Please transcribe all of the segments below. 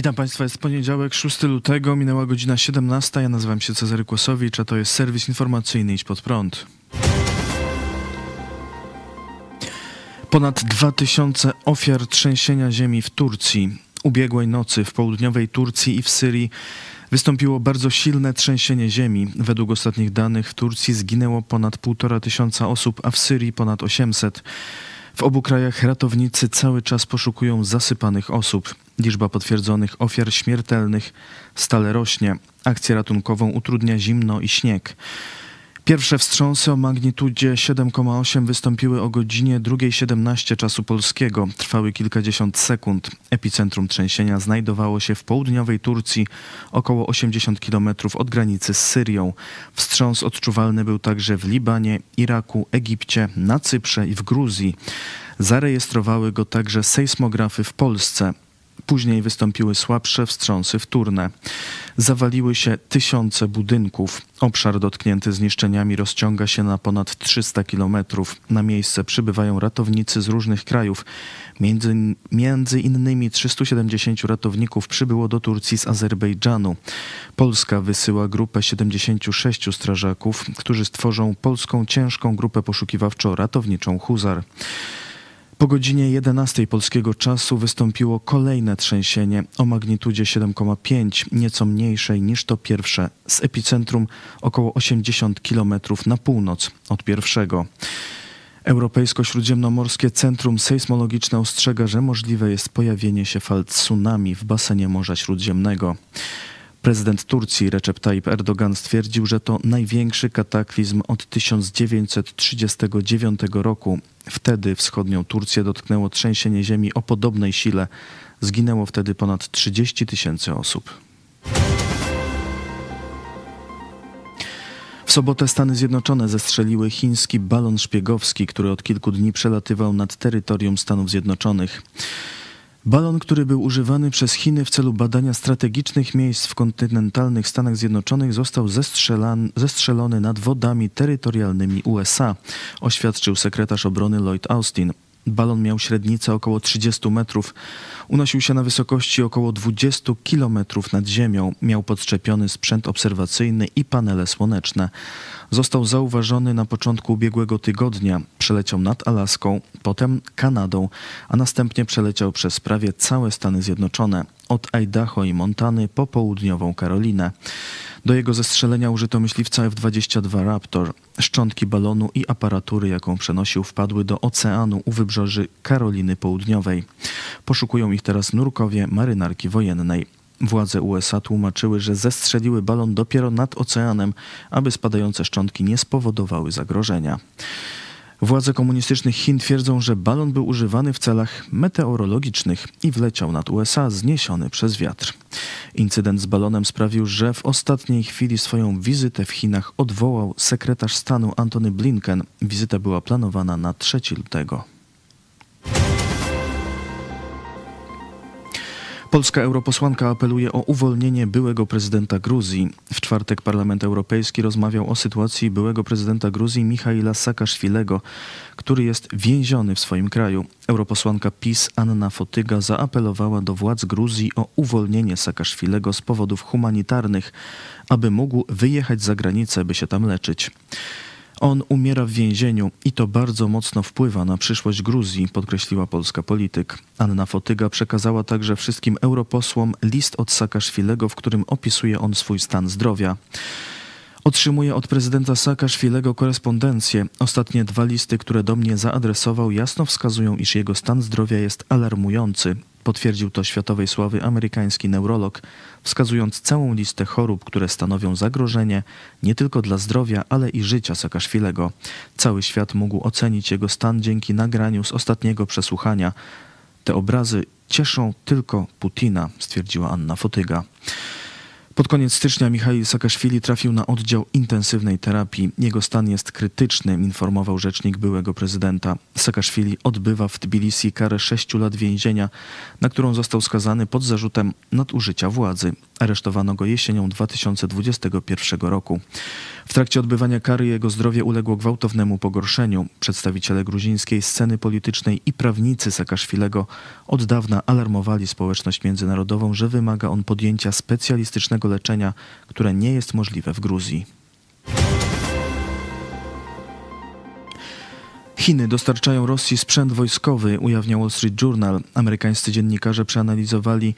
Witam Państwa, jest poniedziałek, 6 lutego, minęła godzina 17. Ja nazywam się Cezary Kłosowicz, a to jest serwis informacyjny Idź Pod Prąd. Ponad 2000 ofiar trzęsienia ziemi w Turcji. Ubiegłej nocy w południowej Turcji i w Syrii wystąpiło bardzo silne trzęsienie ziemi. Według ostatnich danych w Turcji zginęło ponad 1,5 tysiąca osób, a w Syrii ponad 800. W obu krajach ratownicy cały czas poszukują zasypanych osób. Liczba potwierdzonych ofiar śmiertelnych stale rośnie. Akcję ratunkową utrudnia zimno i śnieg. Pierwsze wstrząsy o magnitudzie 7,8 wystąpiły o godzinie 2.17 czasu polskiego. Trwały kilkadziesiąt sekund. Epicentrum trzęsienia znajdowało się w południowej Turcji, około 80 km od granicy z Syrią. Wstrząs odczuwalny był także w Libanie, Iraku, Egipcie, na Cyprze i w Gruzji. Zarejestrowały go także sejsmografy w Polsce. Później wystąpiły słabsze wstrząsy wtórne. Zawaliły się tysiące budynków. Obszar dotknięty zniszczeniami rozciąga się na ponad 300 kilometrów. Na miejsce przybywają ratownicy z różnych krajów. Między, między innymi 370 ratowników przybyło do Turcji z Azerbejdżanu. Polska wysyła grupę 76 strażaków, którzy stworzą polską ciężką grupę poszukiwawczo-ratowniczą Huzar. Po godzinie 11 polskiego czasu wystąpiło kolejne trzęsienie o magnitudzie 7,5, nieco mniejszej niż to pierwsze, z epicentrum około 80 km na północ od pierwszego. Europejsko-Śródziemnomorskie Centrum Sejsmologiczne ostrzega, że możliwe jest pojawienie się fal tsunami w basenie Morza Śródziemnego. Prezydent Turcji Recep Tayyip Erdogan stwierdził, że to największy kataklizm od 1939 roku. Wtedy wschodnią Turcję dotknęło trzęsienie ziemi o podobnej sile. Zginęło wtedy ponad 30 tysięcy osób. W sobotę Stany Zjednoczone zestrzeliły chiński balon szpiegowski, który od kilku dni przelatywał nad terytorium Stanów Zjednoczonych. Balon, który był używany przez Chiny w celu badania strategicznych miejsc w kontynentalnych Stanach Zjednoczonych, został zestrzelony nad wodami terytorialnymi USA, oświadczył sekretarz obrony Lloyd Austin. Balon miał średnicę około 30 metrów. Unosił się na wysokości około 20 kilometrów nad ziemią. Miał podczepiony sprzęt obserwacyjny i panele słoneczne. Został zauważony na początku ubiegłego tygodnia. Przeleciał nad Alaską, potem Kanadą, a następnie przeleciał przez prawie całe Stany Zjednoczone, od Idaho i Montany po południową Karolinę. Do jego zestrzelenia użyto myśliwca F-22 Raptor. Szczątki balonu i aparatury, jaką przenosił, wpadły do oceanu u wybrzeży Karoliny Południowej. Poszukują ich teraz nurkowie marynarki wojennej. Władze USA tłumaczyły, że zestrzeliły balon dopiero nad oceanem, aby spadające szczątki nie spowodowały zagrożenia. Władze komunistycznych Chin twierdzą, że balon był używany w celach meteorologicznych i wleciał nad USA zniesiony przez wiatr. Incydent z balonem sprawił, że w ostatniej chwili swoją wizytę w Chinach odwołał sekretarz stanu Antony Blinken. Wizyta była planowana na 3 lutego. Polska europosłanka apeluje o uwolnienie byłego prezydenta Gruzji. W czwartek Parlament Europejski rozmawiał o sytuacji byłego prezydenta Gruzji Michaila Saakaszwilego, który jest więziony w swoim kraju. Europosłanka PiS Anna Fotyga zaapelowała do władz Gruzji o uwolnienie Saakaszwilego z powodów humanitarnych, aby mógł wyjechać za granicę, by się tam leczyć. On umiera w więzieniu i to bardzo mocno wpływa na przyszłość Gruzji, podkreśliła polska polityk. Anna Fotyga przekazała także wszystkim europosłom list od Saakaszwilego, w którym opisuje on swój stan zdrowia. Otrzymuję od prezydenta Saakaszwilego korespondencję. Ostatnie dwa listy, które do mnie zaadresował, jasno wskazują, iż jego stan zdrowia jest alarmujący. Potwierdził to światowej sławy amerykański neurolog, wskazując całą listę chorób, które stanowią zagrożenie nie tylko dla zdrowia, ale i życia Saakaszwilego. Cały świat mógł ocenić jego stan dzięki nagraniu z ostatniego przesłuchania. Te obrazy cieszą tylko Putina, stwierdziła Anna Fotyga. Pod koniec stycznia Michał Saakaszwili trafił na oddział intensywnej terapii. Jego stan jest krytyczny, informował rzecznik byłego prezydenta. Saakaszwili odbywa w Tbilisi karę sześciu lat więzienia, na którą został skazany pod zarzutem nadużycia władzy. Aresztowano go jesienią 2021 roku. W trakcie odbywania kary jego zdrowie uległo gwałtownemu pogorszeniu. Przedstawiciele gruzińskiej sceny politycznej i prawnicy Saakaszwilego od dawna alarmowali społeczność międzynarodową, że wymaga on podjęcia specjalistycznego leczenia, które nie jest możliwe w Gruzji. Chiny dostarczają Rosji sprzęt wojskowy, ujawnia Wall Street Journal. Amerykańscy dziennikarze przeanalizowali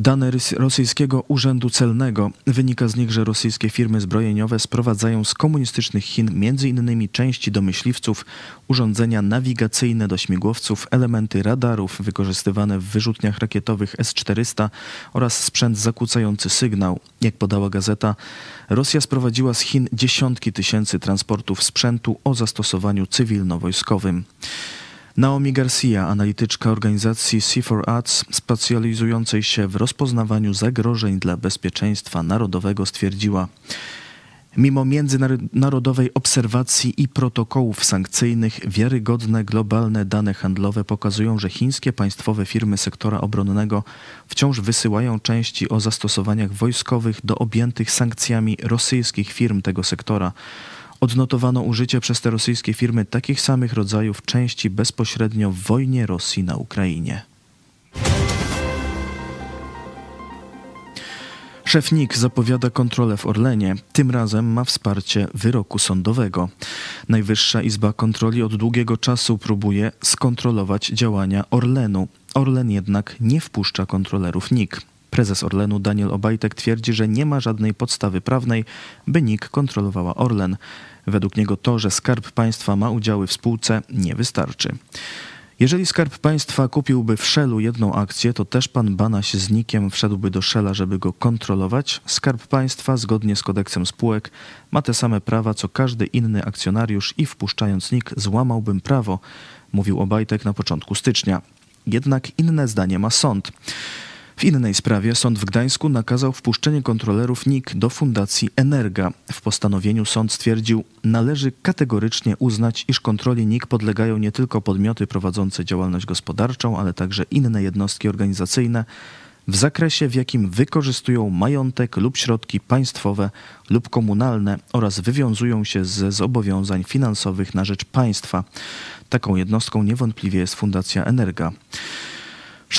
Dane rosyjskiego urzędu celnego. Wynika z nich, że rosyjskie firmy zbrojeniowe sprowadzają z komunistycznych Chin m.in. części do myśliwców, urządzenia nawigacyjne do śmigłowców, elementy radarów wykorzystywane w wyrzutniach rakietowych S-400 oraz sprzęt zakłócający sygnał. Jak podała gazeta, Rosja sprowadziła z Chin dziesiątki tysięcy transportów sprzętu o zastosowaniu cywilno-wojskowym. Naomi Garcia, analityczka organizacji C4Arts specjalizującej się w rozpoznawaniu zagrożeń dla bezpieczeństwa narodowego stwierdziła, Mimo międzynarodowej obserwacji i protokołów sankcyjnych, wiarygodne globalne dane handlowe pokazują, że chińskie państwowe firmy sektora obronnego wciąż wysyłają części o zastosowaniach wojskowych do objętych sankcjami rosyjskich firm tego sektora odnotowano użycie przez te rosyjskie firmy takich samych rodzajów części bezpośrednio w wojnie Rosji na Ukrainie. Szef NIK zapowiada kontrolę w Orlenie. Tym razem ma wsparcie wyroku sądowego. Najwyższa Izba Kontroli od długiego czasu próbuje skontrolować działania Orlenu. Orlen jednak nie wpuszcza kontrolerów NIK. Prezes Orlenu Daniel Obajtek twierdzi, że nie ma żadnej podstawy prawnej, by NIK kontrolowała Orlen. Według niego to, że Skarb Państwa ma udziały w spółce, nie wystarczy. Jeżeli Skarb Państwa kupiłby w Shellu jedną akcję, to też pan Banaś z Nikiem wszedłby do Shella, żeby go kontrolować. Skarb Państwa, zgodnie z kodeksem spółek, ma te same prawa co każdy inny akcjonariusz i wpuszczając Nik złamałbym prawo, mówił Obajtek na początku stycznia. Jednak inne zdanie ma sąd. W innej sprawie sąd w Gdańsku nakazał wpuszczenie kontrolerów NIK do Fundacji Energa. W postanowieniu sąd stwierdził, należy kategorycznie uznać, iż kontroli NIK podlegają nie tylko podmioty prowadzące działalność gospodarczą, ale także inne jednostki organizacyjne w zakresie, w jakim wykorzystują majątek lub środki państwowe lub komunalne oraz wywiązują się ze zobowiązań finansowych na rzecz państwa. Taką jednostką niewątpliwie jest Fundacja Energa.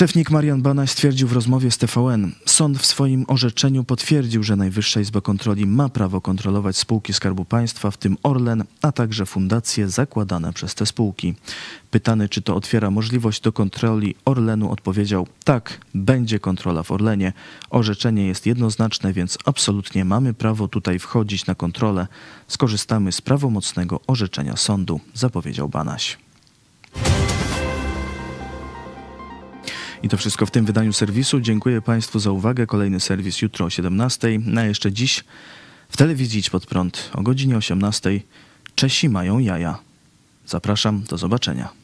Szefnik Marian Banaś stwierdził w rozmowie z TVN, sąd w swoim orzeczeniu potwierdził, że Najwyższa Izba Kontroli ma prawo kontrolować spółki Skarbu Państwa, w tym Orlen, a także fundacje zakładane przez te spółki. Pytany, czy to otwiera możliwość do kontroli Orlenu, odpowiedział: tak, będzie kontrola w Orlenie. Orzeczenie jest jednoznaczne, więc absolutnie mamy prawo tutaj wchodzić na kontrolę. Skorzystamy z prawomocnego orzeczenia sądu, zapowiedział Banaś. I to wszystko w tym wydaniu serwisu. Dziękuję Państwu za uwagę. Kolejny serwis jutro o 17. Na jeszcze dziś w telewizji Pod Prąd o godzinie 18. Czesi mają jaja. Zapraszam, do zobaczenia.